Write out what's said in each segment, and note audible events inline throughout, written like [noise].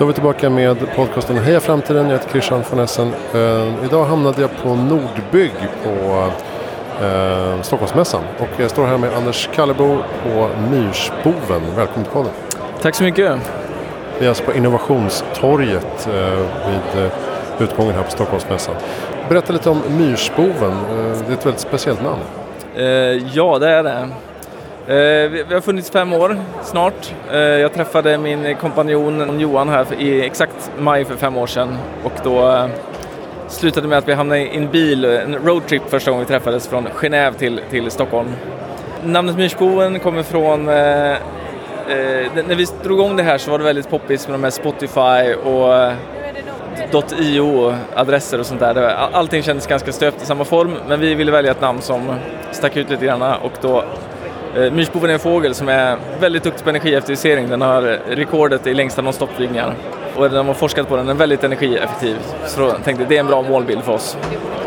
Då är vi tillbaka med podcasten Heja Framtiden. Jag heter Christian von Essen. Eh, idag hamnade jag på Nordbygg på eh, Stockholmsmässan. Och jag står här med Anders Kallebo på Myrsboven. Välkommen till podden. Tack så mycket. Vi är alltså på Innovationstorget eh, vid eh, utgången här på Stockholmsmässan. Berätta lite om Myrsboven. Eh, det är ett väldigt speciellt namn. Eh, ja, det är det. Eh, vi, har funnits fem år snart. Eh, jag träffade min kompanjon Johan här i exakt maj för fem år sedan och då eh, slutade med att vi hamnade i en bil, en roadtrip första gången vi träffades från Genève till, till Stockholm. Namnet Myrsboen kommer från eh, när vi drog igång det här så var det väldigt poppis med de här Spotify och .io-adresser och sånt där. Allting kändes ganska stöpt i samma form, men vi ville välja ett namn som stack ut lite grann och då Myrsboven är en fågel som är väldigt duktig på energieffektivisering. Den har rekordet i längsta non-stop-flygningar och de har forskat på den, den är väldigt energieffektiv. Så då tänkte jag det är en bra målbild för oss.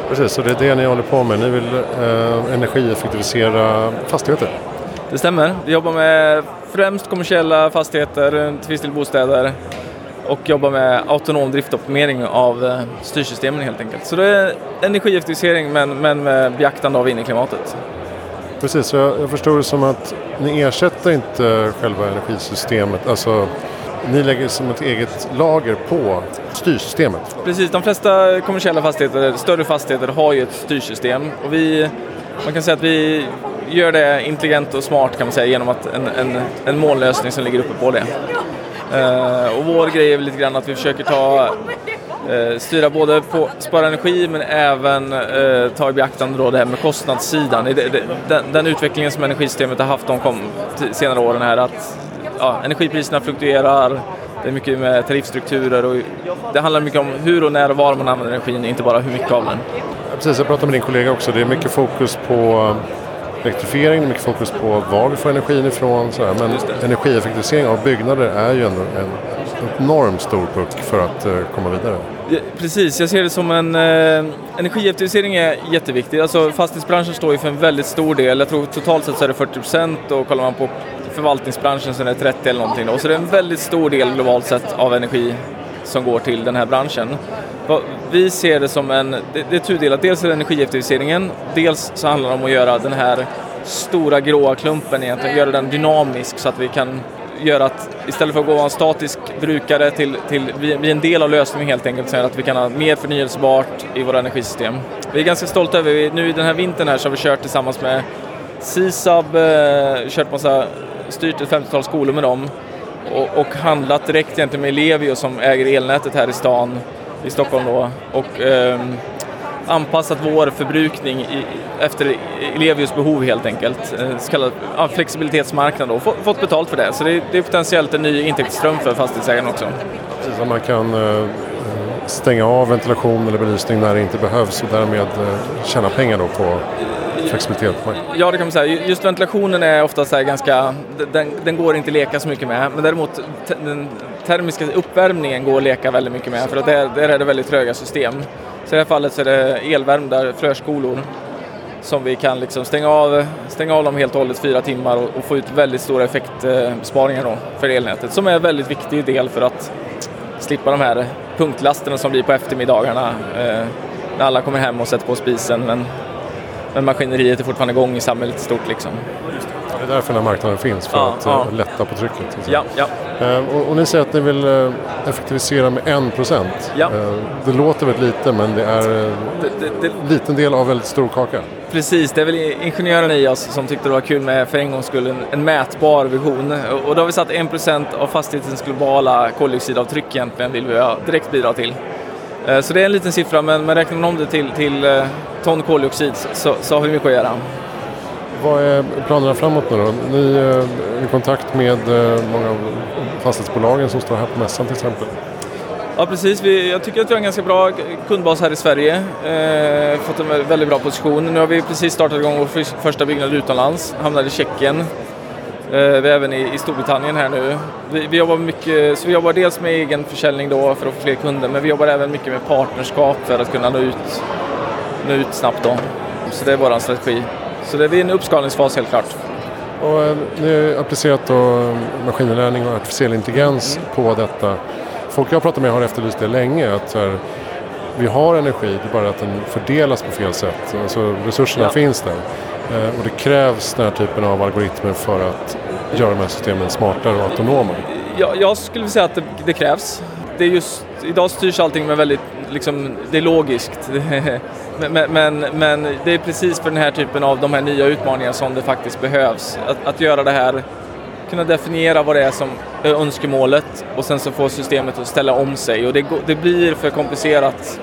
Precis, så det är det ni håller på med. Ni vill eh, energieffektivisera fastigheter. Det stämmer. Vi jobbar med främst kommersiella fastigheter, till viss del bostäder och jobbar med autonom driftoptimering av eh, styrsystemen helt enkelt. Så det är energieffektivisering men, men med beaktande av innerklimatet. Precis, så jag, jag förstår det som att ni ersätter inte själva energisystemet. Alltså, ni lägger som ett eget lager på styrsystemet. Precis, de flesta kommersiella fastigheter, större fastigheter har ju ett styrsystem och vi, man kan säga att vi gör det intelligent och smart kan man säga genom att en, en, en mållösning som ligger uppe på det. Uh, och vår grej är väl lite grann att vi försöker ta styra både på spara energi men även eh, ta i beaktande då det här med kostnadssidan. Den, den utvecklingen som energisystemet har haft de kom, senare åren här att ja, energipriserna fluktuerar, det är mycket med tariffstrukturer och det handlar mycket om hur och när och var man använder energin, inte bara hur mycket av den. Precis, jag pratade med din kollega också. Det är mycket fokus på elektrifiering, det är mycket fokus på var vi får energin ifrån. Så här. Men energieffektivisering av byggnader är ju ändå en enormt stor puck för att eh, komma vidare. Precis, jag ser det som en... Eh, energieffektivisering är jätteviktig. Alltså fastighetsbranschen står ju för en väldigt stor del. Jag tror totalt sett så är det 40 procent och kollar man på förvaltningsbranschen så är det 30 eller någonting. Då. Så det är en väldigt stor del globalt sett av energi som går till den här branschen. Vi ser det som en... Det, det är tudelat. Dels är det energieffektiviseringen, dels så handlar det om att göra den här stora gråa klumpen egentligen, göra den dynamisk så att vi kan gör att istället för att gå och vara en statisk brukare till, till bli en del av lösningen helt enkelt, så att vi kan ha mer förnyelsebart i våra energisystem. Vi är ganska stolta över, nu den här vintern här så har vi kört tillsammans med Sisab, eh, kört massa, styrt ett 50-tal skolor med dem och, och handlat direkt egentligen med Ellevio som äger elnätet här i stan, i Stockholm då. Och, eh, anpassat vår förbrukning i, efter Elevius behov helt enkelt. Eh, Så kallad ja, flexibilitetsmarknad och få, fått betalt för det. Så det, det är potentiellt en ny intäktsström för fastighetsägarna också. Precis, man kan eh, stänga av ventilation eller belysning när det inte behövs och därmed eh, tjäna pengar då på flexibilitet. Ja, det kan man säga. Just ventilationen är ofta så här ganska, den, den går inte att leka så mycket med. Men däremot den termiska uppvärmningen går att leka väldigt mycket med för att där, där är det väldigt tröga system. Så i det här fallet så är det elvärmda fröskolor som vi kan liksom stänga, av, stänga av dem helt och hållet fyra timmar och, och få ut väldigt stora effektbesparingar då för elnätet som är en väldigt viktig del för att slippa de här punktlasterna som blir på eftermiddagarna eh, när alla kommer hem och sätter på spisen men, men maskineriet är fortfarande igång i samhället i stort liksom. Det är därför den här marknaden finns, för Ja, att eh, ja. lätta på trycket. säga. Ja, ja. Eh, och, och ni säger att ni vill eh, effektivisera med 1%. Ja. Det låter väldigt lite men det är en liten del av väldigt stor kaka. Precis, det är väl ingenjören i oss som tyckte det var kul med för en gångs skull en, en mätbar vision. Och, då har vi satt 1% av fastighetens globala koldioxidavtryck egentligen vill vi direkt bidra till. Så det är en liten siffra men, men räknar man om det till, till ton koldioxid så, så har vi mycket att göra. Vad är planerna framåt nu då? Ni eh, är i kontakt med eh, många av fastighetsbolagen som står här på mässan till exempel. Ja precis, vi, jag tycker att vi har en ganska bra kundbas här i Sverige. Eh, fått en väldigt bra position. Nu har vi precis startat igång vår första byggnad utomlands, hamnade i Tjeckien. Eh, vi är även i, i Storbritannien här nu. Vi, vi jobbar mycket, så vi jobbar dels med egen försäljning då för att få fler kunder, men vi jobbar även mycket med partnerskap för att kunna nå ut, nå ut snabbt då. Så det är vår strategi. Så det är en uppskalningsfas helt klart. Och eh, har applicerat då maskininlärning och artificiell intelligens på detta folk jag pratar med har efterlyst det länge. Att här, vi har energi, det är bara att den fördelas på fel sätt. Alltså resurserna Ja. finns där. Eh, och det krävs den här typen av algoritmer för att göra de här systemen smartare och autonoma. Jag, jag skulle säga att det, det krävs. Det är just, idag styrs allting med väldigt, liksom, det är logiskt. [laughs] men, men- men, det är precis för den här typen av de här nya utmaningarna som det faktiskt behövs. Att, att göra det här, kunna definiera vad det är som är önskemålet och sen så få systemet att ställa om sig och det, det blir för komplicerat.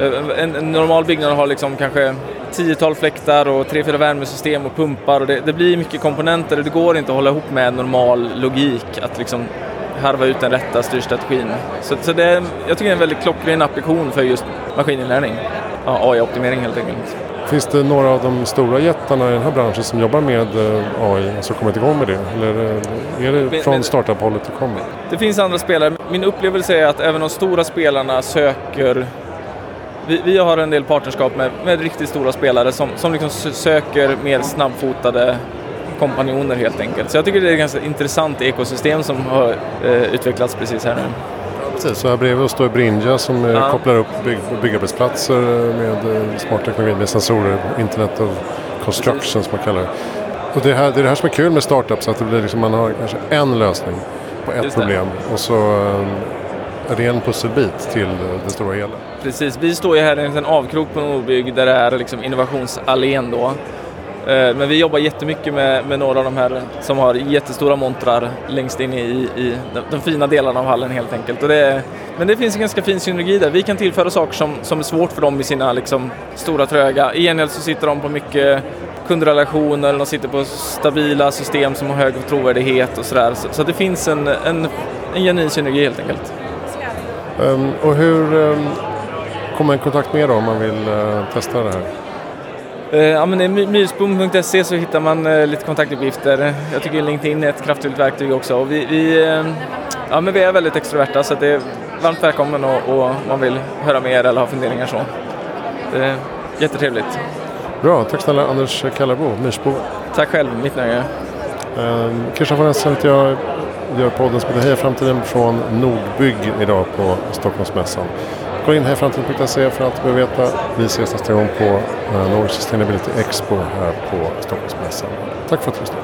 Eh, en, en normal byggnad har liksom kanske tiotal fläktar och tre, fyra värmesystem och pumpar och det, det blir mycket komponenter och det går inte att hålla ihop med normal logik att liksom harva ut den rätta styrstrategin. Så, så det, är- jag tycker det är en väldigt klockren applikation för just maskininlärning. Ja, AI-optimering helt enkelt. Finns det några av de stora jättarna i den här branschen som jobbar med eh, AI som kommit igång med det? Eller eh, är det från startup-hållet det kommer? Det finns andra spelare. Min upplevelse är att även de stora spelarna söker vi, vi har en del partnerskap med, med riktigt stora spelare som, som liksom sö- söker mer snabbfotade kompanjoner helt enkelt. Så jag tycker det är ett ganska intressant ekosystem som har eh, utvecklats precis här nu. Precis, så här bredvid oss står Brinja som eh, Ja. kopplar upp bygg, byggarbetsplatser eh, med eh, smart teknologi med sensorer, Internet of Construction som man kallar det. Och det, här, det är det här som är kul med startups, att det blir liksom, man har kanske en lösning på ett problem och så är det en pusselbit till det stora hela. Precis, vi står ju här i en avkrok på Nordbygg där det är liksom innovationsallén då. Eh, men vi jobbar jättemycket med, med några av de här som har jättestora montrar längst in i, i de, de fina delarna av hallen helt enkelt. Och det är, men det finns en ganska fin synergi där. Vi kan tillföra saker som, som är svårt för dem i sina liksom, stora tröga. I gengäld så sitter de på mycket kundrelationer, de sitter på stabila system som har hög trovärdighet och sådär. Så, så det finns en, en, en genuin synergi helt enkelt. Um, och hur um, kommer man i kontakt med er då om man vill uh, testa det här? Eh, Ja, men är my- myrsbom.se så hittar man eh, lite kontaktuppgifter. Jag tycker LinkedIn är ett kraftfullt verktyg också. Och vi, vi, eh, ja, men vi är väldigt extroverta så det är varmt välkommen och, och man vill höra mer eller ha funderingar så. Det är jättetrevligt. Bra, tack snälla Anders Kallarbo, Myrsbo. Tack själv, mitt nöje. Um, Christian von Essen heter jag, gör podden som heter Heja Framtiden från Nordbygg idag på Stockholmsmässan. Gå in hejaframtiden.se för allt du behöver veta. Vi ses nästa gång på uh, Nordic Sustainability Expo här på Stockholmsmässan. Tack för att du lyssnade.